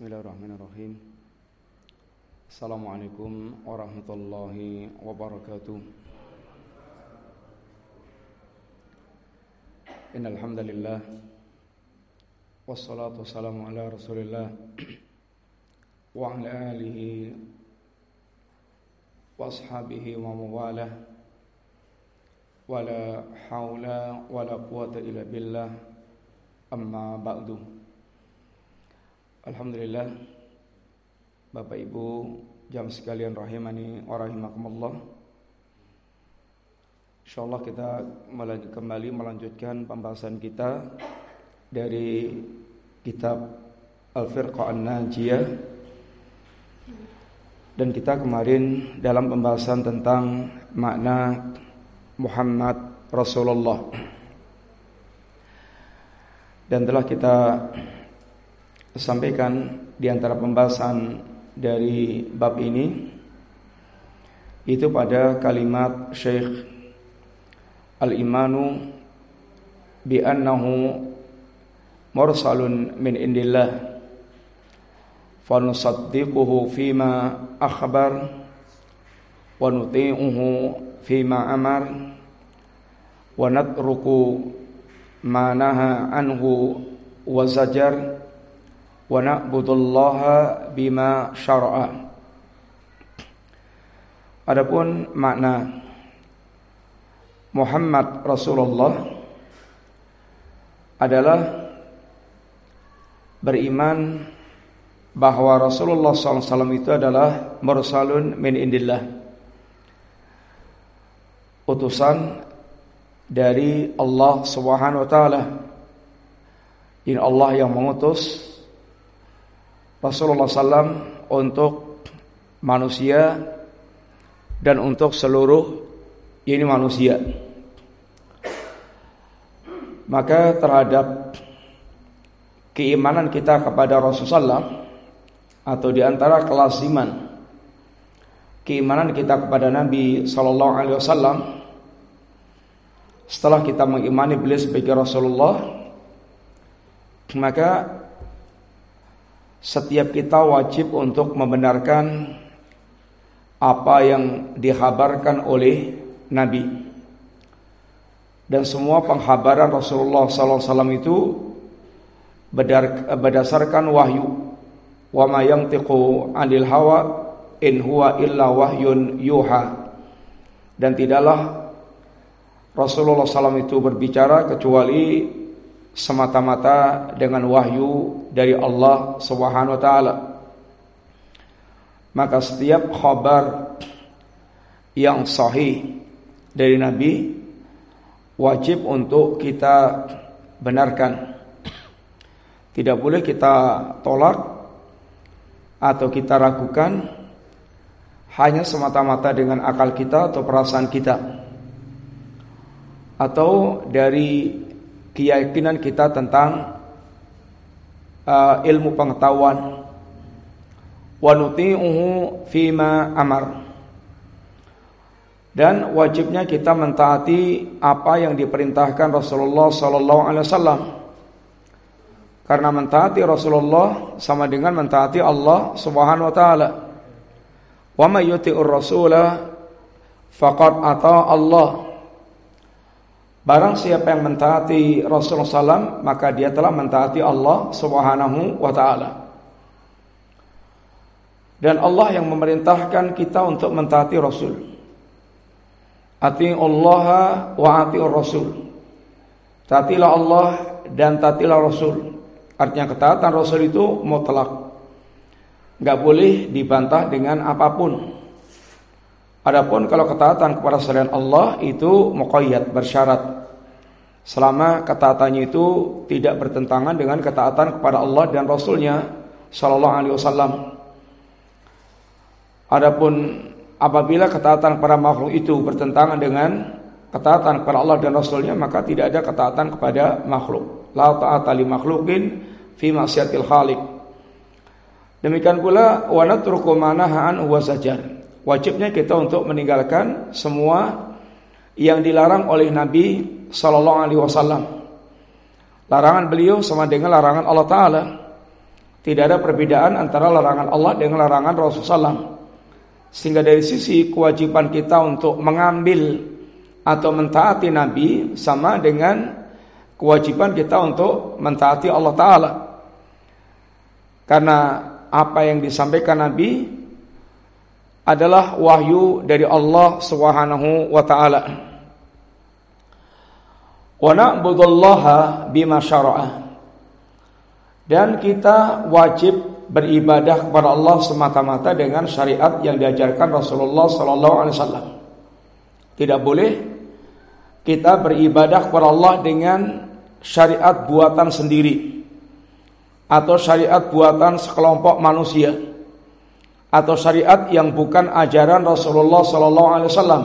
Bismillahirrahmanirrahim Assalamualaikum warahmatullahi wabarakatuh Innalhamdulillah Wassalatu wassalamu ala rasulillah Wa ala alihi Wa ashabihi wa mawalah Wa la hawla wa la quwata illa billah Amma ba'du Alhamdulillah Bapak Ibu jam sekalian rahimani wa rahimakumullah. Insyaallah kita kembali melanjutkan pembahasan kita dari kitab Al-Firqah An-Najiyah. Dan kita kemarin dalam pembahasan tentang makna Muhammad Rasulullah. Dan telah kita sampaikan di antara pembahasan dari bab ini itu pada kalimat Syekh Al-Imanu bi annahu mursalun min indillah fa nusaddiquhu fima akhbar wa nuti'uhu fima amar wa natruku ma naha anhu wa zajar na'budullaha bima syara'a. Adapun makna Muhammad Rasulullah adalah beriman bahwa Rasulullah SAW itu adalah mursalun min indillah utusan dari Allah Subhanahu wa taala. Ini Allah yang mengutus Rasulullah SAW untuk manusia dan untuk seluruh ini manusia. Maka terhadap keimanan kita kepada Rasulullah atau di antara kelas iman keimanan kita kepada Nabi Sallallahu Alaihi Wasallam setelah kita mengimani beliau sebagai Rasulullah maka setiap kita wajib untuk membenarkan apa yang dikhabarkan oleh Nabi. Dan semua penghabaran Rasulullah SAW itu berdasarkan wahyu. Wa ma yantiqu 'anil hawa in huwa illa wahyun yuha. Dan tidaklah Rasulullah SAW itu berbicara kecuali semata-mata dengan wahyu dari Allah Subhanahu wa taala. Maka setiap khabar yang sahih dari Nabi wajib untuk kita benarkan. Tidak boleh kita tolak atau kita ragukan hanya semata-mata dengan akal kita atau perasaan kita atau dari keyakinan kita tentang uh, ilmu pengetahuan. Wa nuti'uhu fima amar. Dan wajibnya kita mentaati apa yang diperintahkan Rasulullah sallallahu alaihi wasallam. Karena mentaati Rasulullah sama dengan mentaati Allah Subhanahu wa taala. Wa may yuti'ur rasula faqad ata Allah Barang siapa yang mentaati Rasulullah SAW maka dia telah mentaati Allah Subhanahu wa taala. Dan Allah yang memerintahkan kita untuk mentaati Rasul. Allah wa ati Rasul. Taatilah Allah dan taatilah Rasul. Artinya ketaatan Rasul itu mutlak. Gak boleh dibantah dengan apa pun. Adapun kalau ketaatan kepada selain Allah itu muqayyad bersyarat. Selama ketaatannya itu tidak bertentangan dengan ketaatan kepada Allah dan Rasulnya Sallallahu Alaihi Wasallam. Adapun apabila ketaatan kepada makhluk itu bertentangan dengan ketaatan kepada Allah dan Rasulnya maka tidak ada ketaatan kepada makhluk. La ta'ata li makhlukin fi maksiatil khaliq. Demikian pula wa natruku manahan wa zajar. Wajibnya kita untuk meninggalkan semua yang dilarang oleh Nabi Sallallahu Alaihi Wasallam. Larangan beliau sama dengan larangan Allah Taala. Tidak ada perbedaan antara larangan Allah dengan larangan Rasulullah SAW. Sehingga dari sisi kewajiban kita untuk mengambil atau mentaati Nabi sama dengan kewajiban kita untuk mentaati Allah Ta'ala. Karena apa yang disampaikan Nabi adalah wahyu dari Allah Subhanahu wa taala. Wa na'budullaha. Dan kita wajib beribadah kepada Allah semata-mata dengan syariat yang diajarkan Rasulullah sallallahu alaihi wasallam. Tidak boleh kita beribadah kepada Allah dengan syariat buatan sendiri atau syariat buatan sekelompok manusia atau syariat yang bukan ajaran Rasulullah sallallahu alaihi wasallam.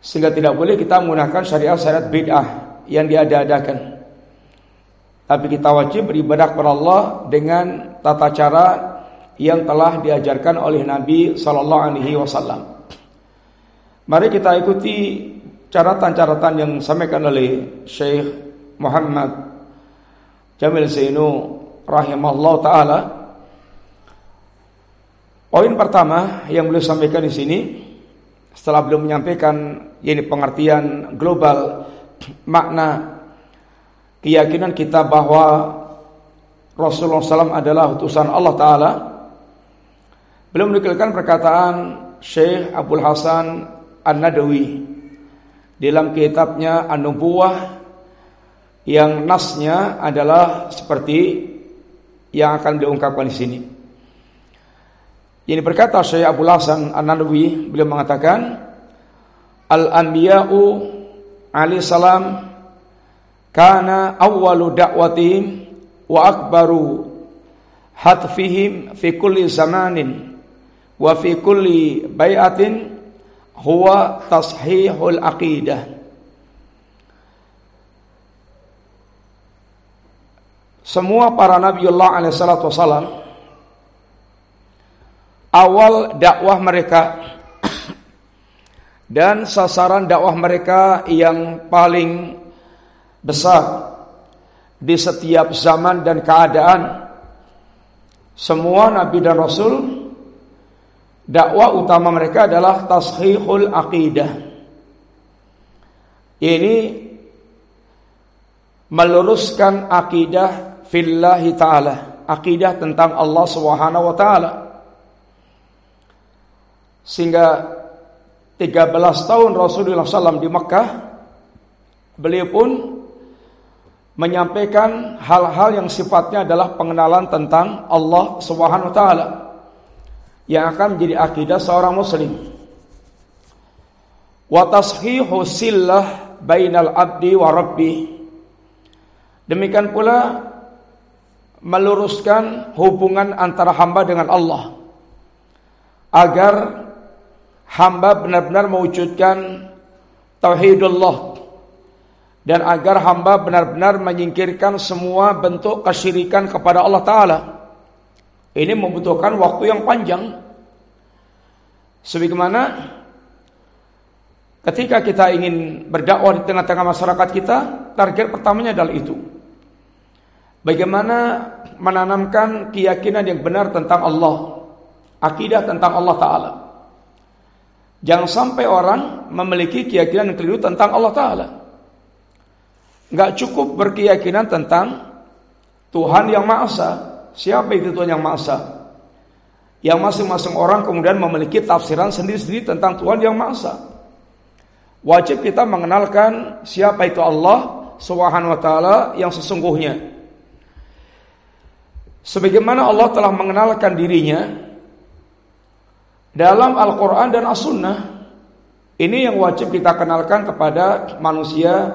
Sehingga tidak boleh kita menggunakan syariat-syariat bid'ah yang diada-adakan. Tapi kita wajib beribadah kepada Allah dengan tata cara yang telah diajarkan oleh Nabi Sallallahu Alaihi Wasallam. Mari kita ikuti catatan-catatan yang disampaikan oleh Syekh Muhammad Jamil Zainu rahimahullah taala. Poin pertama yang beliau sampaikan di sini setelah beliau menyampaikan ini pengertian global makna keyakinan kita bahwa Rasulullah SAW adalah utusan Allah Ta'ala belum menukilkan perkataan Syekh Abdul Hasan An-Nadawi dalam kitabnya An-Nubuwah yang nasnya adalah seperti yang akan diungkapkan di sini. Ini berkata Syekh Abdul Hasan An-Nadawi beliau mengatakan Al-Anbiya'u alaihi salam kana awwalu da'watihim wa akbaru hatfihim fi kulli zamanin wa fi kulli bai'atin huwa tashihul aqidah. Semua para Nabiullah alaihi salatu wasalam awal dakwah mereka dan sasaran dakwah mereka yang paling besar di setiap zaman dan keadaan. Semua nabi dan rasul dakwah utama mereka adalah tashihul aqidah. Ini meluruskan akidah fillahi taala, akidah tentang Allah Subhanahu wa taala. Sehingga 13 tahun Rasulullah SAW di Mekah beliau pun menyampaikan hal-hal yang sifatnya adalah pengenalan tentang Allah Subhanahu wa taala yang akan menjadi akidah seorang muslim. Wa tashihu sillah bainal abdi wa rabbi. Demikian pula meluruskan hubungan antara hamba dengan Allah agar hamba benar-benar mewujudkan tauhidullah dan agar hamba benar-benar menyingkirkan semua bentuk kesyirikan kepada Allah Ta'ala. Ini membutuhkan waktu yang panjang. Sebagaimana ketika kita ingin berdakwah di tengah-tengah masyarakat kita, target pertamanya adalah itu. Bagaimana menanamkan keyakinan yang benar tentang Allah, akidah tentang Allah Ta'ala. Jangan sampai orang memiliki keyakinan yang keliru tentang Allah Ta'ala nggak cukup berkeyakinan tentang Tuhan yang Maha Esa. Siapa itu Tuhan yang Maha Esa? Yang masing-masing orang kemudian memiliki tafsiran sendiri-sendiri tentang Tuhan yang Maha Esa. Wajib kita mengenalkan siapa itu Allah Subhanahu wa taala yang sesungguhnya. Sebagaimana Allah telah mengenalkan dirinya dalam Al-Qur'an dan As-Sunnah. Ini yang wajib kita kenalkan kepada manusia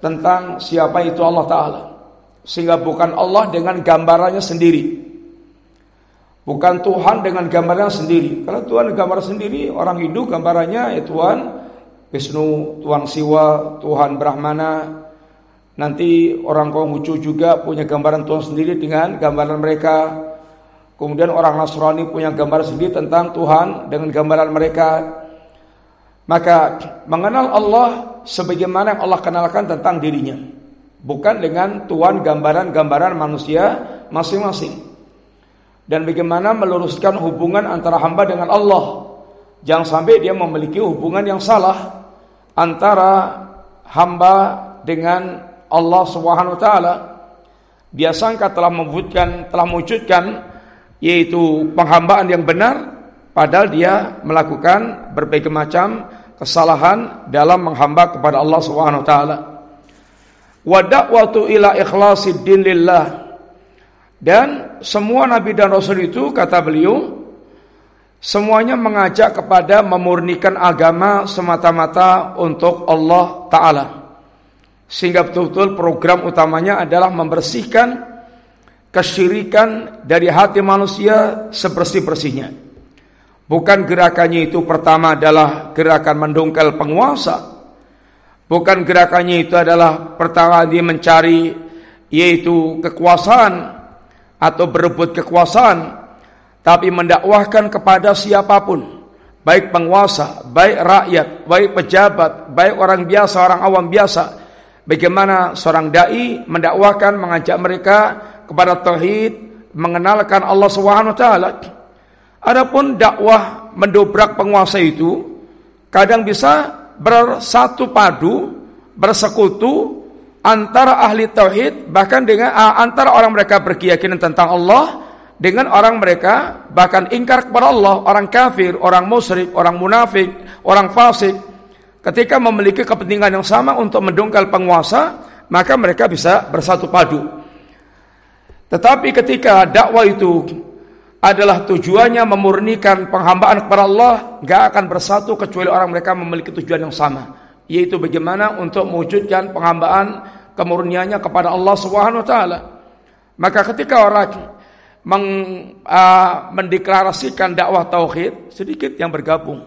tentang siapa itu Allah Ta'ala. Sehingga bukan Allah dengan gambarannya sendiri. Bukan Tuhan dengan gambarannya sendiri. Kalau Tuhan gambar sendiri, orang Hindu gambarannya ya Tuhan Wisnu, Tuhan Siwa, Tuhan Brahmana. Nanti orang Konghucu juga punya gambaran Tuhan sendiri dengan gambaran mereka. Kemudian orang Nasrani punya gambar sendiri tentang Tuhan dengan gambaran mereka. Maka mengenal Allah sebagaimana yang Allah kenalkan tentang dirinya. bukan dengan tuan gambaran-gambaran manusia masing-masing. Dan bagaimana meluruskan hubungan antara hamba dengan Allah. Jangan sampai dia memiliki hubungan yang salah antara hamba dengan Allah Subhanahu wa taala. Dia sangka telah mewujudkan telah mewujudkan yaitu penghambaan yang benar padahal dia melakukan berbagai macam kesalahan dalam menghamba kepada Allah Subhanahu wa taala. Wa da'watu ila ikhlasid din lillah. Dan semua nabi dan rasul itu kata beliau semuanya mengajak kepada memurnikan agama semata-mata untuk Allah taala. Sehingga betul-betul program utamanya adalah membersihkan kesyirikan dari hati manusia sebersih-bersihnya. Bukan gerakannya itu pertama adalah gerakan mendongkel penguasa. Bukan gerakannya itu adalah pertama dia mencari yaitu kekuasaan atau berebut kekuasaan, tapi mendakwahkan kepada siapa pun, baik penguasa, baik rakyat, baik pejabat, baik orang biasa, orang awam biasa. Bagaimana seorang dai mendakwahkan, mengajak mereka kepada tauhid, mengenalkan Allah Subhanahu wa taala. Adapun dakwah mendobrak penguasa itu kadang bisa bersatu padu, bersekutu antara ahli tauhid bahkan dengan uh, antara orang mereka berkeyakinan tentang Allah dengan orang mereka bahkan ingkar kepada Allah, orang kafir, orang musyrik, orang munafik, orang fasik. Ketika memiliki kepentingan yang sama untuk mendongkal penguasa, maka mereka bisa bersatu padu. Tetapi ketika dakwah itu adalah tujuannya memurnikan penghambaan kepada Allah, nggak akan bersatu kecuali orang mereka memiliki tujuan yang sama, yaitu bagaimana untuk mewujudkan penghambaan kemurniannya kepada Allah Subhanahu wa taala. Maka ketika orang meng, uh, mendeklarasikan dakwah tauhid, sedikit yang bergabung.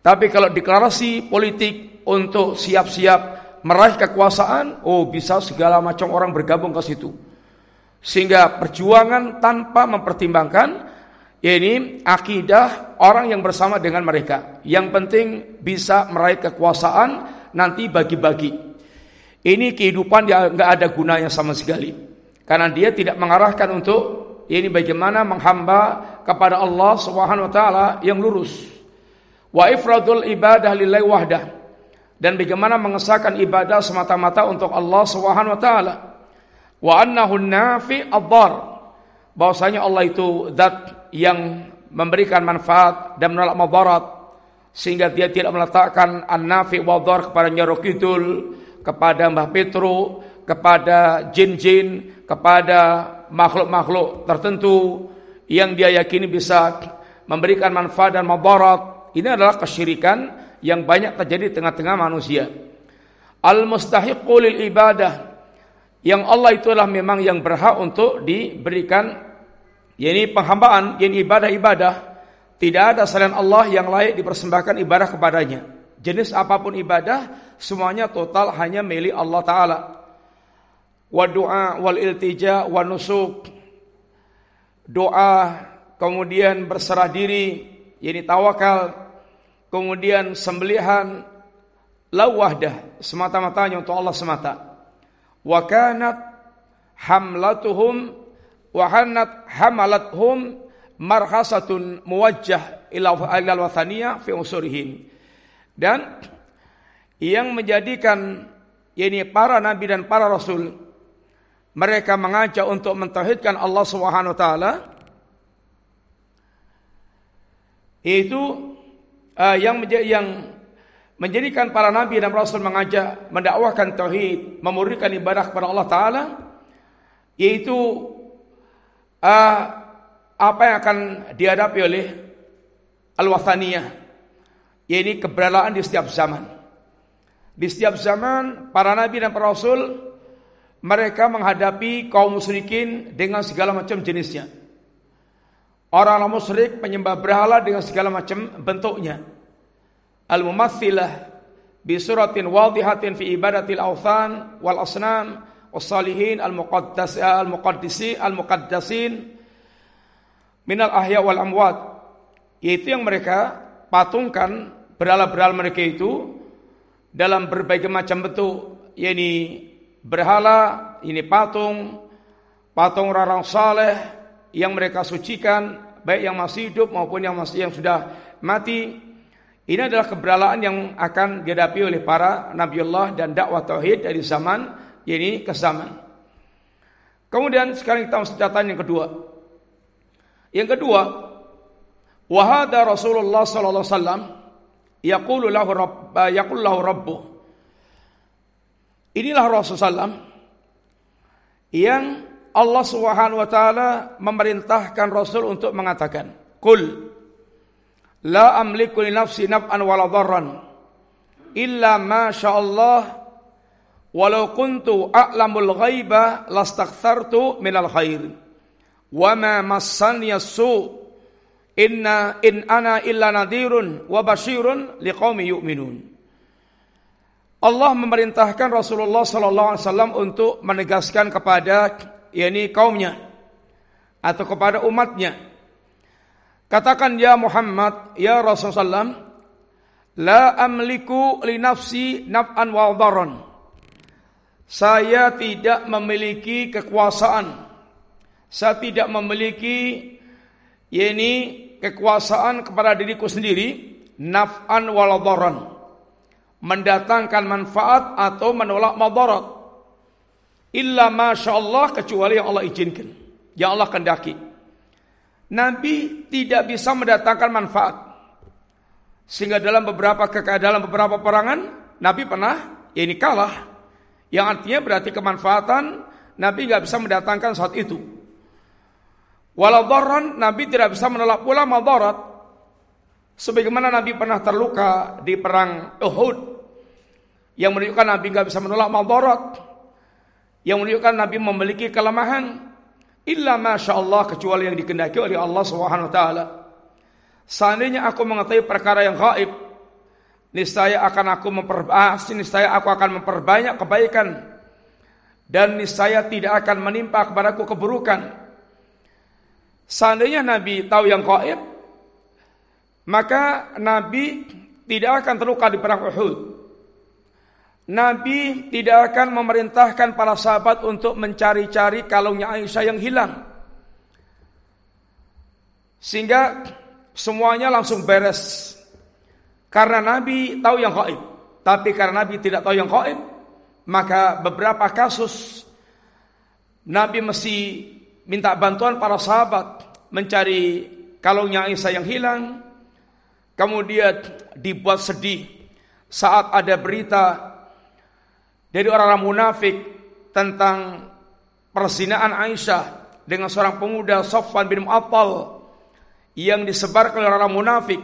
Tapi kalau deklarasi politik untuk siap-siap meraih kekuasaan, oh bisa segala macam orang bergabung ke situ. Sehingga perjuangan tanpa mempertimbangkan ya ini akidah orang yang bersama dengan mereka. Yang penting bisa meraih kekuasaan nanti bagi-bagi. Ini kehidupan yang nggak ada gunanya sama sekali. Karena dia tidak mengarahkan untuk ini bagaimana menghamba kepada Allah Subhanahu wa taala yang lurus. Wa ifradul ibadah lillahi wahdah. Dan bagaimana mengesahkan ibadah semata-mata untuk Allah Subhanahu wa taala wa annahu nafi ad-dar. Bahwasanya Allah itu zat yang memberikan manfaat dan menolak madarat sehingga dia tidak meletakkan an-nafi wa dhar kepada Nyaro Kidul kepada Mbah Petro kepada jin-jin kepada makhluk-makhluk tertentu yang dia yakini bisa memberikan manfaat dan madarat. Ini adalah kesyirikan yang banyak terjadi di tengah-tengah manusia. Al mustahiqu lil ibadah yang Allah itu adalah memang yang berhak untuk diberikan yakni penghambaan, yakni ibadah-ibadah. Tidak ada selain Allah yang layak dipersembahkan ibadah kepadanya. Jenis apa pun ibadah semuanya total hanya milik Allah taala. Wa doa wal iltija wa nusuk. Doa kemudian berserah diri, yakni tawakal, kemudian sembelihan la wahdah semata-matanya untuk Allah semata wa kanat hamlatuhum wa hanat hamalathum marhasatun muwajjah ila al wathaniyah fi usurihim dan yang menjadikan ini para nabi dan para rasul mereka mengajak untuk mentauhidkan Allah Subhanahu wa taala itu uh, yang menjadi yang menjadikan para nabi dan rasul mengajak mendakwahkan tauhid, memurnikan ibadah kepada Allah taala yaitu uh, apa yang akan dihadapi oleh al-wathaniyah yaitu keberadaan di setiap zaman. Di setiap zaman para nabi dan para rasul mereka menghadapi kaum musyrikin dengan segala macam jenisnya. Orang-orang musyrik penyembah berhala dengan segala macam bentuknya al-mumathilah bi suratin wadihatin fi ibadatil awthan wal asnam was-salihin al-muqaddas al-muqaddisi al-muqaddasin minal ahya wal amwat yaitu yang mereka patungkan berhala-berhala mereka itu dalam berbagai macam bentuk yakni berhala, ini patung, patung orang saleh yang mereka sucikan, baik yang masih hidup maupun yang masih yang sudah mati. Ini adalah keberalahan yang akan dihadapi oleh para nabi Allah dan dakwah tauhid dari zaman ini ke zaman. Kemudian sekarang kita masuk catatan yang kedua. Yang kedua, wahada Rasulullah sallallahu alaihi wasallam yaqulu lahu rabb yaqulu lahu rabbuh. Inilah Rasulullah yang Allah Subhanahu wa taala memerintahkan Rasul untuk mengatakan, "Qul la amliku li nafsi naf'an wala dharran illa ma Allah. Walau kuntu a'lamul ghaiba lastakthartu minal khair wa ma massani su inna in ana illa nadhirun wa basyirun liqaumi yu'minun. Allah memerintahkan Rasulullah sallallahu alaihi wasallam untuk menegaskan kepada yakni kaumnya atau kepada umatnya. Katakan ya Muhammad, ya Rasulullah, la amliku li nafsi naf'an wa dharan. Saya tidak memiliki kekuasaan. Saya tidak memiliki yakni kekuasaan kepada diriku sendiri naf'an wa dharan. Mendatangkan manfaat atau menolak madarat. Illa masya Allah kecuali yang Allah izinkan. Yang Allah kendaki. Nabi tidak bisa mendatangkan manfaat. Sehingga dalam beberapa dalam beberapa perangan Nabi pernah ya ini kalah. Yang artinya berarti kemanfaatan Nabi nggak bisa mendatangkan saat itu. Walau dharan Nabi tidak bisa menolak pula madarat. Sebagaimana Nabi pernah terluka di perang Uhud yang menunjukkan Nabi nggak bisa menolak madarat yang menunjukkan Nabi memiliki kelemahan illa masya Allah kecuali yang dikendaki oleh Allah Subhanahu wa taala. Seandainya aku mengetahui perkara yang gaib, niscaya akan aku memperbanyak niscaya aku akan memperbanyak kebaikan dan niscaya tidak akan menimpa kepadaku keburukan. Seandainya Nabi tahu yang gaib, maka Nabi tidak akan terluka di perang Uhud. Nabi tidak akan memerintahkan para sahabat untuk mencari-cari kalungnya Aisyah yang hilang. Sehingga semuanya langsung beres. Karena Nabi tahu yang gaib. Tapi karena Nabi tidak tahu yang gaib, maka beberapa kasus Nabi mesti minta bantuan para sahabat mencari kalungnya Aisyah yang hilang. Kemudian dibuat sedih saat ada berita dari orang-orang munafik tentang perzinaan Aisyah dengan seorang pemuda Sofwan bin Mu'attal yang disebarkan oleh orang munafik.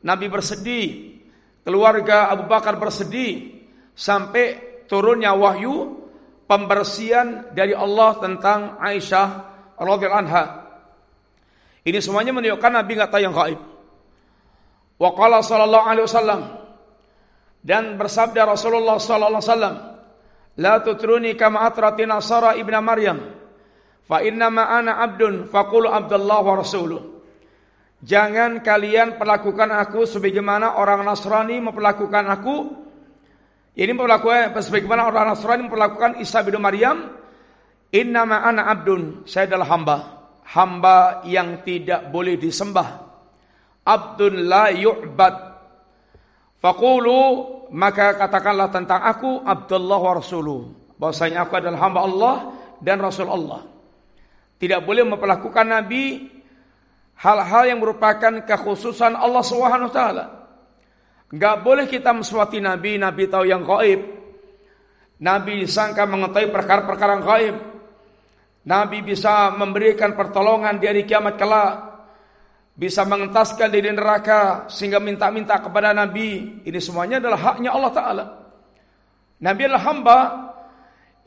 Nabi bersedih, keluarga Abu Bakar bersedih sampai turunnya wahyu pembersihan dari Allah tentang Aisyah radhiyallahu anha. Ini semuanya menunjukkan Nabi nggak tahu yang gaib. Wa qala sallallahu alaihi wasallam dan bersabda Rasulullah sallallahu alaihi wasallam La tutruni kama atrati Nasara Maryam. Fa inna ma ana abdun faqulu Abdullah wa rasuluh. Jangan kalian perlakukan aku sebagaimana orang Nasrani memperlakukan aku. Ini memperlakukan sebagaimana orang Nasrani memperlakukan Isa bin Maryam. Inna ma ana abdun. Saya adalah hamba. Hamba yang tidak boleh disembah. Abdun la yu'bad. Faqulu maka katakanlah tentang aku Abdullah wa Rasuluh. Bahwasanya aku adalah hamba Allah dan Rasul Allah. Tidak boleh memperlakukan Nabi hal-hal yang merupakan kekhususan Allah Subhanahu wa taala. Enggak boleh kita meswati Nabi, Nabi tahu yang gaib. Nabi disangka mengetahui perkara-perkara gaib. Nabi bisa memberikan pertolongan di hari kiamat kelak bisa mengentaskan diri neraka sehingga minta-minta kepada Nabi. Ini semuanya adalah haknya Allah Ta'ala. Nabi adalah hamba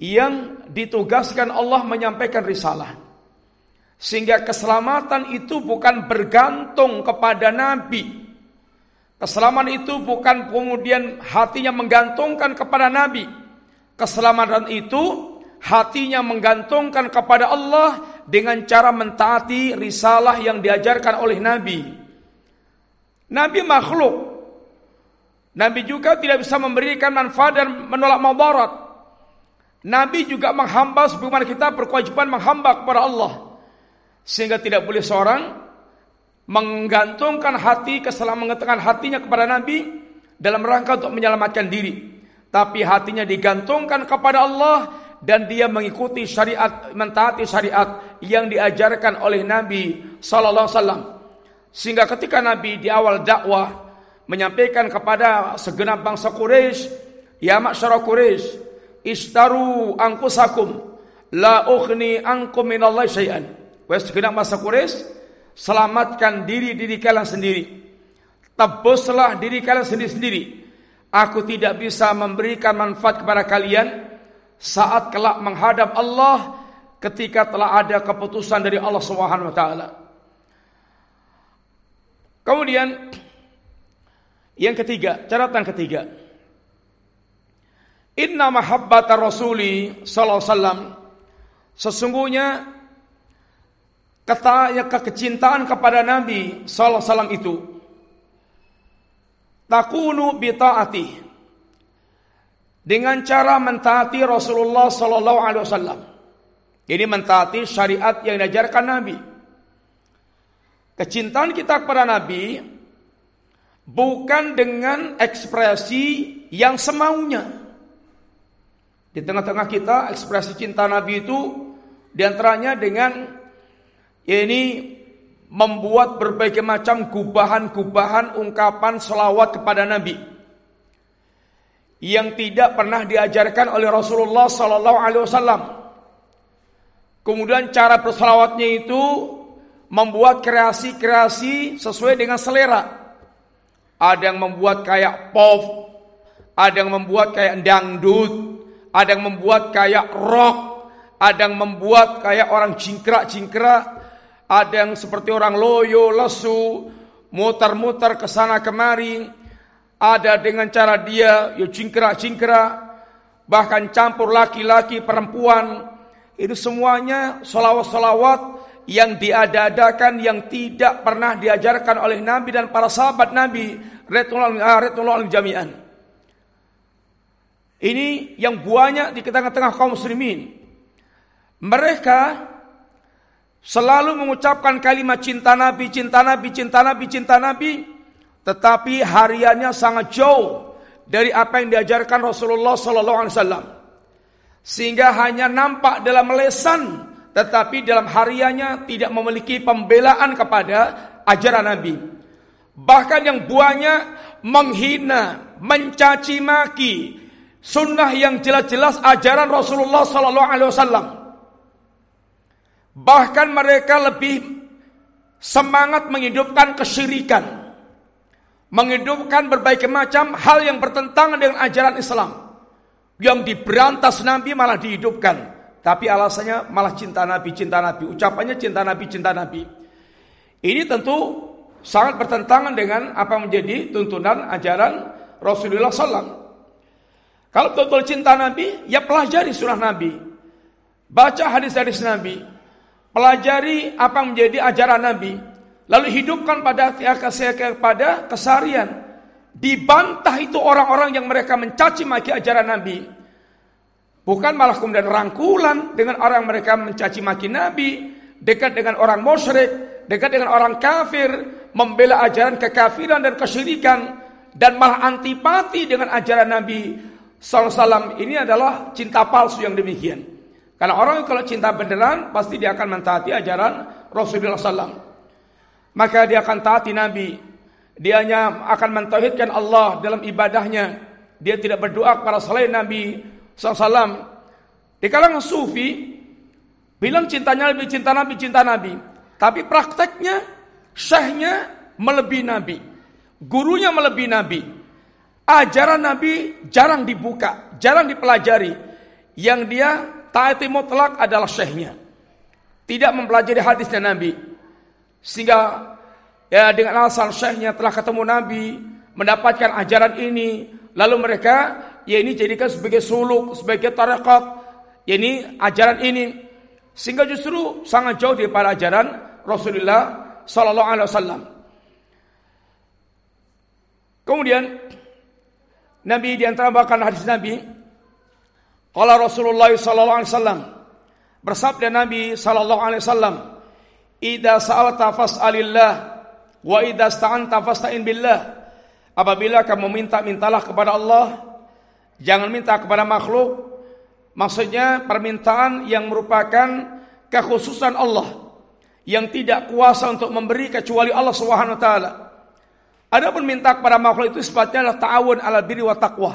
yang ditugaskan Allah menyampaikan risalah. Sehingga keselamatan itu bukan bergantung kepada Nabi. Keselamatan itu bukan kemudian hatinya menggantungkan kepada Nabi. Keselamatan itu hatinya menggantungkan kepada Allah dengan cara mentaati risalah yang diajarkan oleh Nabi. Nabi makhluk. Nabi juga tidak bisa memberikan manfaat dan menolak madarat. Nabi juga menghamba sebagaimana kita berkewajiban menghamba kepada Allah. Sehingga tidak boleh seorang menggantungkan hati, kesalahan mengatakan hatinya kepada Nabi dalam rangka untuk menyelamatkan diri. Tapi hatinya digantungkan kepada Allah dan dia mengikuti syariat, mentaati syariat yang diajarkan oleh Nabi sallallahu alaihi wasallam. Sehingga ketika Nabi di awal dakwah menyampaikan kepada segenap bangsa Quraisy, "Ya masyarakat Quraisy, istaru angkusakum la ukhni ankum minallahi syai'an. Wahai segenap masa Quraisy, selamatkan diri diri kalian sendiri. Tebuslah diri kalian sendiri-sendiri. Aku tidak bisa memberikan manfaat kepada kalian saat kelak menghadap Allah ketika telah ada keputusan dari Allah Subhanahu wa taala. Kemudian yang ketiga, catatan ketiga. Inna mahabbata rasuli sallallahu alaihi wasallam sesungguhnya kata kecintaan kepada Nabi sallallahu alaihi wasallam itu takunu bi taati dengan cara mentaati Rasulullah sallallahu alaihi wasallam. Ini mentaati syariat yang diajarkan Nabi. Kecintaan kita kepada Nabi bukan dengan ekspresi yang semaunya. Di tengah-tengah kita ekspresi cinta Nabi itu di antaranya dengan ya ini membuat berbagai macam gubahan-gubahan ungkapan selawat kepada Nabi yang tidak pernah diajarkan oleh Rasulullah Sallallahu Alaihi Wasallam. Kemudian cara berselawatnya itu membuat kreasi-kreasi sesuai dengan selera. Ada yang membuat kayak pop, ada yang membuat kayak dangdut, ada yang membuat kayak rock, ada yang membuat kayak orang jingkrak-jingkrak, ada yang seperti orang loyo, lesu, muter-muter ke sana kemari, ada dengan cara dia ya jingkrak-jingkrak, bahkan campur laki-laki perempuan, itu semuanya solawat-solawat yang diadakan yang tidak pernah diajarkan oleh Nabi dan para sahabat Nabi Retullah jami'an. Ini yang banyak di tengah-tengah kaum muslimin. Mereka selalu mengucapkan kalimat cinta Nabi, cinta Nabi, cinta Nabi, cinta Nabi, tetapi hariannya sangat jauh dari apa yang diajarkan Rasulullah sallallahu alaihi wasallam. Sehingga hanya nampak dalam lesan tetapi dalam hariannya tidak memiliki pembelaan kepada ajaran Nabi. Bahkan yang buahnya menghina, mencaci maki, Sunnah yang jelas-jelas ajaran Rasulullah Sallallahu Alaihi Wasallam. Bahkan mereka lebih semangat menghidupkan kesyirikan, menghidupkan berbagai macam hal yang bertentangan dengan ajaran Islam. Yang diberantas Nabi malah dihidupkan. Tapi alasannya malah cinta Nabi, cinta Nabi. Ucapannya cinta Nabi, cinta Nabi. Ini tentu sangat bertentangan dengan apa menjadi tuntunan ajaran Rasulullah SAW. Kalau betul cinta Nabi, ya pelajari surah Nabi. Baca hadis-hadis Nabi. Pelajari apa menjadi ajaran Nabi. Lalu hidupkan pada kepada kesarian. Dibantah itu orang-orang yang mereka mencaci maki ajaran Nabi. Bukan malah kemudian rangkulan dengan orang mereka mencaci maki Nabi. Dekat dengan orang musyrik. Dekat dengan orang kafir. Membela ajaran kekafiran dan kesyirikan. Dan malah antipati dengan ajaran Nabi Salam ini adalah cinta palsu yang demikian. Karena orang kalau cinta beneran pasti dia akan mentaati ajaran Rasulullah SAW. Maka dia akan taati Nabi. Dia hanya akan mentauhidkan Allah dalam ibadahnya. Dia tidak berdoa kepada selain Nabi SAW. Di kalangan sufi bilang cintanya lebih cinta Nabi, cinta Nabi. Tapi prakteknya syekhnya melebihi Nabi. Gurunya melebihi Nabi. Ajaran Nabi jarang dibuka, jarang dipelajari. Yang dia taati mutlak adalah syekhnya. Tidak mempelajari hadisnya Nabi. Sehingga ya dengan alasan syekhnya telah ketemu Nabi, mendapatkan ajaran ini, lalu mereka ya ini jadikan sebagai suluk, sebagai tarekat, ya ini ajaran ini. Sehingga justru sangat jauh daripada ajaran Rasulullah Sallallahu Alaihi Wasallam. Kemudian Nabi di antara bahkan hadis Nabi Qala Rasulullah sallallahu alaihi wasallam bersabda Nabi sallallahu alaihi wasallam, "Idza sa'alta fas'alillah wa idza sta'anta fasta'in billah." Apabila kamu minta, mintalah kepada Allah. Jangan minta kepada makhluk. Maksudnya permintaan yang merupakan kekhususan Allah yang tidak kuasa untuk memberi kecuali Allah Subhanahu wa taala. Adapun minta kepada makhluk itu sifatnya adalah ta'awun ala birri wa taqwa.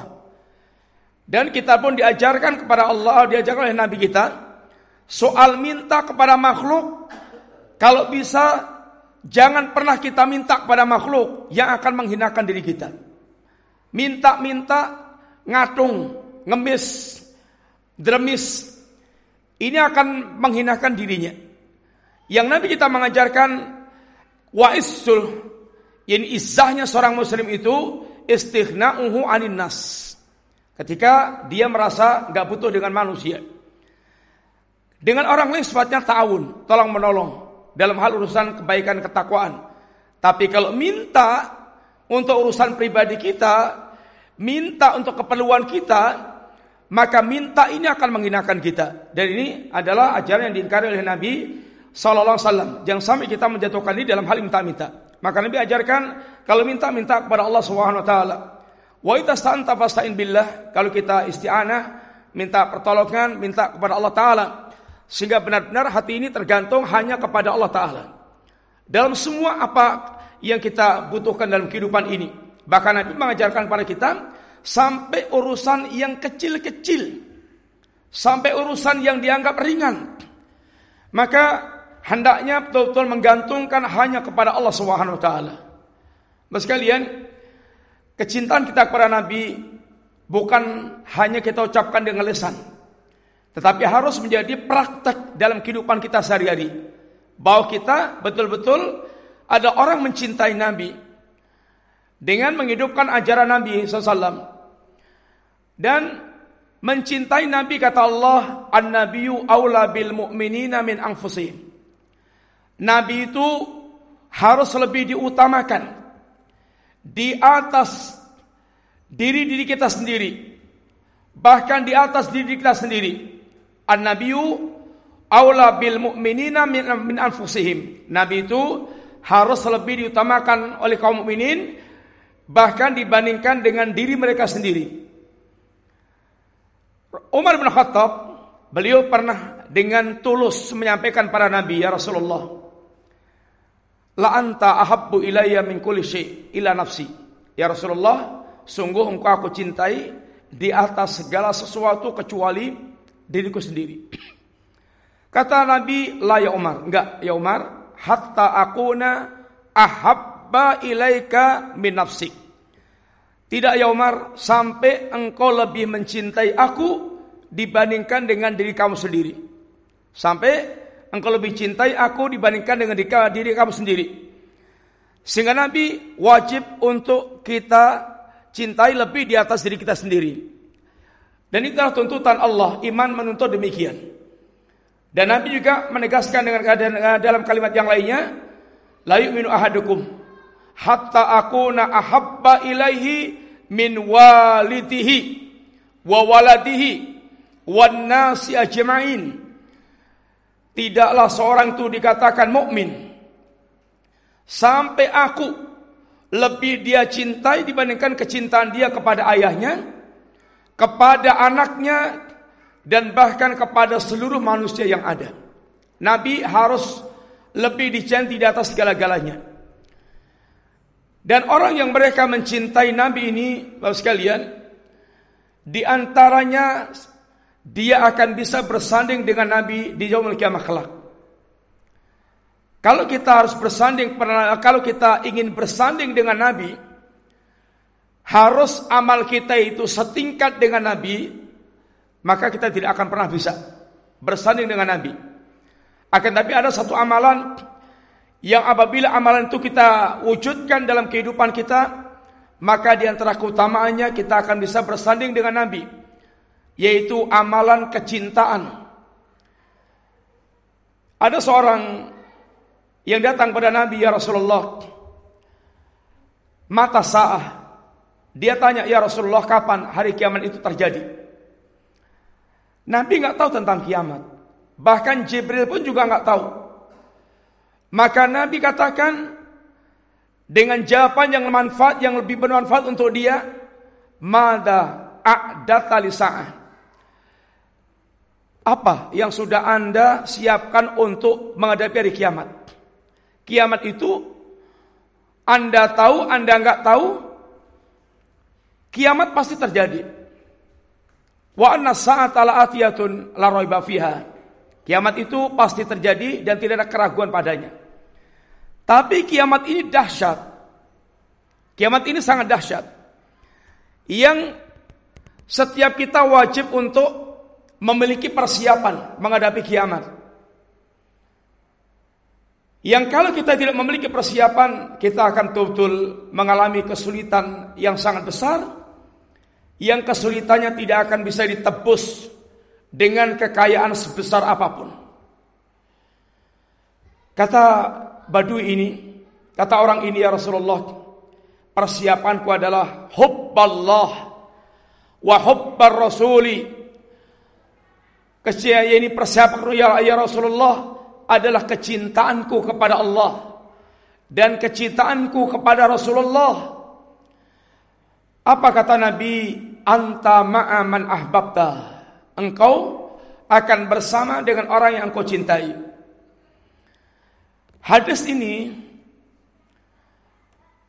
Dan kita pun diajarkan kepada Allah, diajarkan oleh Nabi kita, soal minta kepada makhluk, kalau bisa jangan pernah kita minta kepada makhluk yang akan menghinakan diri kita. Minta-minta, ngatung, ngemis, dremis, ini akan menghinakan dirinya. Yang Nabi kita mengajarkan waisul ini izahnya seorang muslim itu istighna'uhu anin nas. Ketika dia merasa nggak butuh dengan manusia. Dengan orang lain sifatnya ta'awun, tolong menolong dalam hal urusan kebaikan ketakwaan. Tapi kalau minta untuk urusan pribadi kita, minta untuk keperluan kita, maka minta ini akan menghinakan kita. Dan ini adalah ajaran yang diingkari oleh Nabi Sallallahu Alaihi Wasallam. Jangan sampai kita menjatuhkan ini dalam hal minta-minta. Maka Nabi ajarkan kalau minta minta kepada Allah Subhanahu wa taala. Wa fasta'in billah. Kalau kita isti'anah, minta pertolongan, minta kepada Allah taala. Sehingga benar-benar hati ini tergantung hanya kepada Allah taala. Dalam semua apa yang kita butuhkan dalam kehidupan ini. Bahkan Nabi mengajarkan kepada kita sampai urusan yang kecil-kecil. Sampai urusan yang dianggap ringan. Maka hendaknya betul-betul menggantungkan hanya kepada Allah Subhanahu wa taala. Mas kalian, kecintaan kita kepada Nabi bukan hanya kita ucapkan dengan lisan, tetapi harus menjadi praktek dalam kehidupan kita sehari-hari. Bahwa kita betul-betul ada orang mencintai Nabi dengan menghidupkan ajaran Nabi SAW dan mencintai Nabi kata Allah an-nabiyyu aula bil mu'minina min anfusihim Nabi itu harus lebih diutamakan di atas diri-diri kita sendiri. Bahkan di atas diri kita sendiri. An-nabiyyu aula bil mu'minina min, anfusihim. Nabi itu harus lebih diutamakan oleh kaum mukminin bahkan dibandingkan dengan diri mereka sendiri. Umar bin Khattab beliau pernah dengan tulus menyampaikan para nabi ya Rasulullah La anta ahabbu ilayya min kulli syai ila nafsi. Ya Rasulullah, sungguh engkau aku cintai di atas segala sesuatu kecuali diriku sendiri. Kata Nabi, la ya Umar. Enggak, ya Umar, hatta akuna ahabba ilaika min nafsi. Tidak ya Umar, sampai engkau lebih mencintai aku dibandingkan dengan diri kamu sendiri. Sampai engkau lebih cintai aku dibandingkan dengan diri kamu sendiri. Sehingga Nabi wajib untuk kita cintai lebih di atas diri kita sendiri. Dan itulah tuntutan Allah, iman menuntut demikian. Dan Nabi juga menegaskan dengan dalam kalimat yang lainnya, la yu'minu ahadukum hatta akuna ahabba ilaihi min walidihi wa waladihi wan nasi ajma'in Tidaklah seorang itu dikatakan mukmin sampai aku lebih dia cintai dibandingkan kecintaan dia kepada ayahnya, kepada anaknya dan bahkan kepada seluruh manusia yang ada. Nabi harus lebih dicintai di atas segala-galanya. Dan orang yang mereka mencintai Nabi ini, Bapak sekalian, di antaranya dia akan bisa bersanding dengan Nabi di yaumul kiamah kelak. Kalau kita harus bersanding kalau kita ingin bersanding dengan Nabi, harus amal kita itu setingkat dengan Nabi, maka kita tidak akan pernah bisa bersanding dengan Nabi. Akan tapi ada satu amalan yang apabila amalan itu kita wujudkan dalam kehidupan kita, maka di antara keutamaannya kita akan bisa bersanding dengan Nabi yaitu amalan kecintaan. Ada seorang yang datang pada Nabi ya Rasulullah. Mata sa'ah. Dia tanya ya Rasulullah kapan hari kiamat itu terjadi? Nabi nggak tahu tentang kiamat. Bahkan Jibril pun juga nggak tahu. Maka Nabi katakan dengan jawaban yang bermanfaat, yang lebih bermanfaat untuk dia, Mada a'data lisa'ah. Apa yang sudah Anda siapkan untuk menghadapi hari kiamat? Kiamat itu Anda tahu, Anda nggak tahu, kiamat pasti terjadi. Wa anna sa'ata la'atiyatun la raiba fiha. Kiamat itu pasti terjadi dan tidak ada keraguan padanya. Tapi kiamat ini dahsyat. Kiamat ini sangat dahsyat. Yang setiap kita wajib untuk memiliki persiapan menghadapi kiamat. Yang kalau kita tidak memiliki persiapan, kita akan betul-betul mengalami kesulitan yang sangat besar, yang kesulitannya tidak akan bisa ditebus dengan kekayaan sebesar apa pun. Kata Badui ini, kata orang ini ya Rasulullah, persiapanku adalah hubballah wa hubbar rasuli Kesya ini persiapan ya, ya Rasulullah adalah kecintaanku kepada Allah dan kecintaanku kepada Rasulullah. Apa kata Nabi? Anta ma'aman ahbabta. Engkau akan bersama dengan orang yang engkau cintai. Hadis ini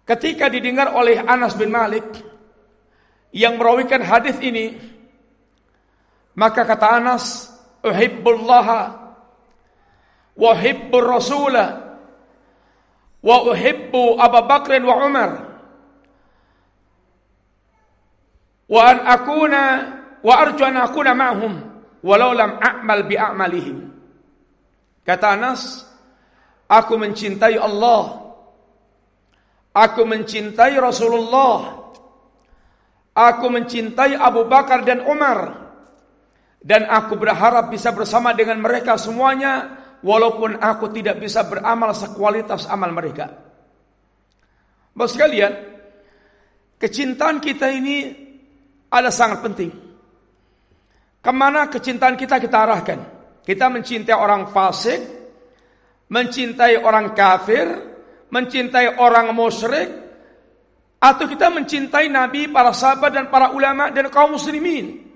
ketika didengar oleh Anas bin Malik yang merawikan hadis ini maka kata Anas uhibbullaha wa uhibbur rasula wa uhibbu Abu Bakr wa Umar wa an akuna wa arju an akuna ma'hum walau lam a'mal bi a'malihim. Kata Anas aku mencintai Allah. Aku mencintai Rasulullah. Aku mencintai Abu Bakar dan Umar. Dan aku berharap bisa bersama dengan mereka semuanya walaupun aku tidak bisa beramal sekualitas amal mereka. Bapak sekalian, kecintaan kita ini ada sangat penting. Ke mana kecintaan kita kita arahkan? Kita mencintai orang fasik, mencintai orang kafir, mencintai orang musyrik, atau kita mencintai Nabi, para sahabat dan para ulama dan kaum muslimin.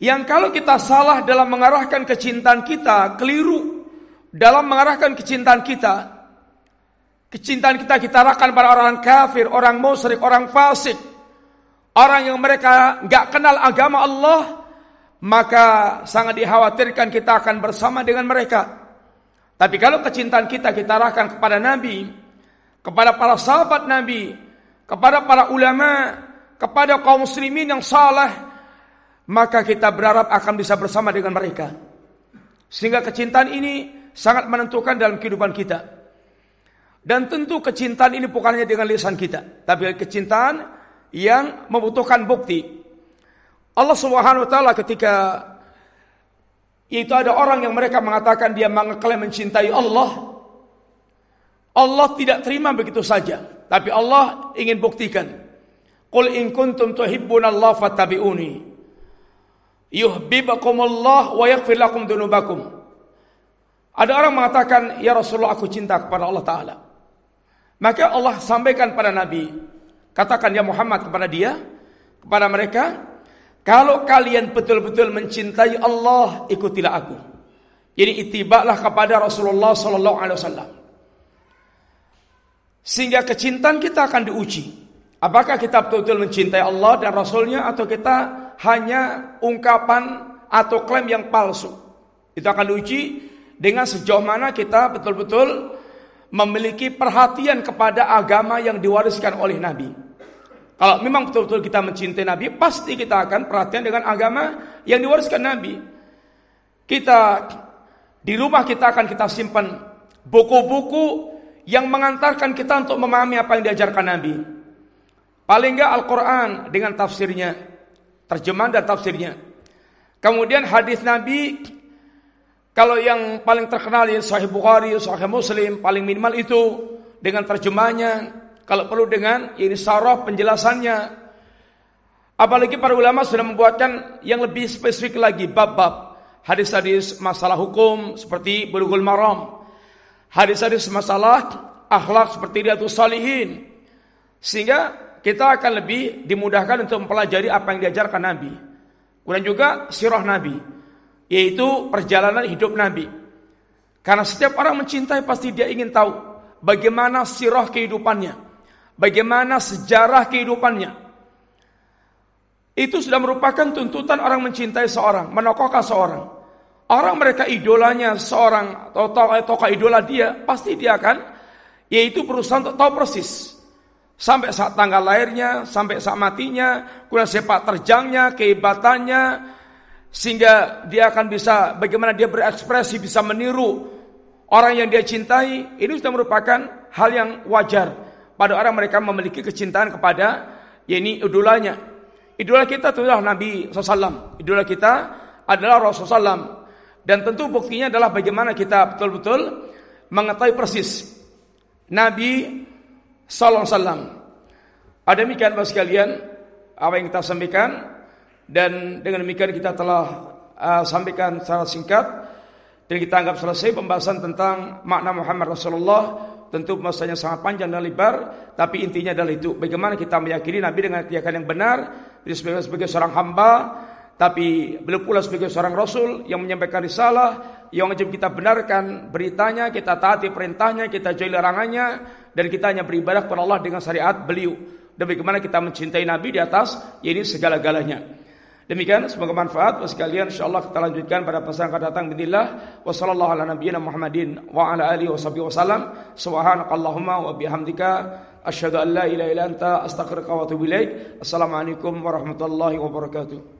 Yang kalau kita salah dalam mengarahkan kecintaan kita, keliru dalam mengarahkan kecintaan kita, kecintaan kita kita arahkan pada orang kafir, orang musyrik, orang fasik, orang yang mereka nggak kenal agama Allah, maka sangat dikhawatirkan kita akan bersama dengan mereka. Tapi kalau kecintaan kita kita arahkan kepada Nabi, kepada para sahabat Nabi, kepada para ulama, kepada kaum muslimin yang salah, maka kita berharap akan bisa bersama dengan mereka. Sehingga kecintaan ini sangat menentukan dalam kehidupan kita. Dan tentu kecintaan ini bukan hanya dengan lisan kita, tapi kecintaan yang membutuhkan bukti. Allah Subhanahu wa taala ketika itu ada orang yang mereka mengatakan dia mengeklaim mencintai Allah. Allah tidak terima begitu saja, tapi Allah ingin buktikan. Qul in kuntum tuhibbunallaha fattabi'uni yuhibbukumullah wa yaghfir lakum dzunubakum. Ada orang mengatakan, "Ya Rasulullah, aku cinta kepada Allah taala." Maka Allah sampaikan pada Nabi, katakan ya Muhammad kepada dia, kepada mereka, kalau kalian betul-betul mencintai Allah, ikutilah aku. Jadi itibaklah kepada Rasulullah sallallahu alaihi wasallam. Sehingga kecintaan kita akan diuji. Apakah kita betul-betul mencintai Allah dan Rasulnya atau kita hanya ungkapan atau klaim yang palsu. Itu akan diuji dengan sejauh mana kita betul-betul memiliki perhatian kepada agama yang diwariskan oleh Nabi. Kalau memang betul-betul kita mencintai Nabi, pasti kita akan perhatian dengan agama yang diwariskan Nabi. Kita di rumah kita akan kita simpan buku-buku yang mengantarkan kita untuk memahami apa yang diajarkan Nabi. Paling enggak Al-Quran dengan tafsirnya terjemahan dan tafsirnya. Kemudian hadis Nabi kalau yang paling terkenal ya Sahih Bukhari, Sahih Muslim paling minimal itu dengan terjemahnya. Kalau perlu dengan ini saraf penjelasannya. Apalagi para ulama sudah membuatkan yang lebih spesifik lagi bab-bab hadis-hadis masalah hukum seperti bulughul maram, hadis-hadis masalah akhlak seperti riyadhus salihin. Sehingga kita akan lebih dimudahkan untuk mempelajari apa yang diajarkan Nabi. Kemudian juga sirah Nabi, yaitu perjalanan hidup Nabi. Karena setiap orang mencintai pasti dia ingin tahu bagaimana sirah kehidupannya, bagaimana sejarah kehidupannya. Itu sudah merupakan tuntutan orang mencintai seorang, menokohkan seorang. Orang mereka idolanya seorang atau tokoh idola dia, pasti dia akan yaitu berusaha untuk tahu persis sampai saat tanggal lahirnya, sampai saat matinya, kemudian sepak terjangnya, kehebatannya, sehingga dia akan bisa bagaimana dia berekspresi, bisa meniru orang yang dia cintai. Ini sudah merupakan hal yang wajar pada orang mereka memiliki kecintaan kepada yakni idolanya. Idola kita adalah Nabi SAW. Idola kita adalah Rasulullah SAW. Dan tentu buktinya adalah bagaimana kita betul-betul mengetahui persis Nabi SAW. Ada demikian Bapak sekalian apa yang kita sampaikan dan dengan demikian kita telah uh, sampaikan secara singkat dan kita anggap selesai pembahasan tentang makna Muhammad Rasulullah tentu masanya sangat panjang dan lebar, tapi intinya adalah itu bagaimana kita meyakini Nabi dengan keyakinan yang benar, sebagai, sebagai seorang hamba, tapi beliau pula sebagai seorang Rasul yang menyampaikan risalah, yang wajib kita benarkan beritanya, kita taati perintahnya, kita jauhi larangannya, dan kita hanya beribadah kepada Allah dengan syariat beliau. Dan bagaimana kita mencintai Nabi di atas, ini segala-galanya. Demikian semoga manfaat sekalian insyaallah kita lanjutkan pada pesan akan datang bismillah wa sallallahu ala nabiyyina Muhammadin wa ala alihi wasallam subhanakallahumma wa bihamdika asyhadu an la ilaha illa anta astaghfiruka wa atubu ilaik. Warahmatullahi wabarakatuh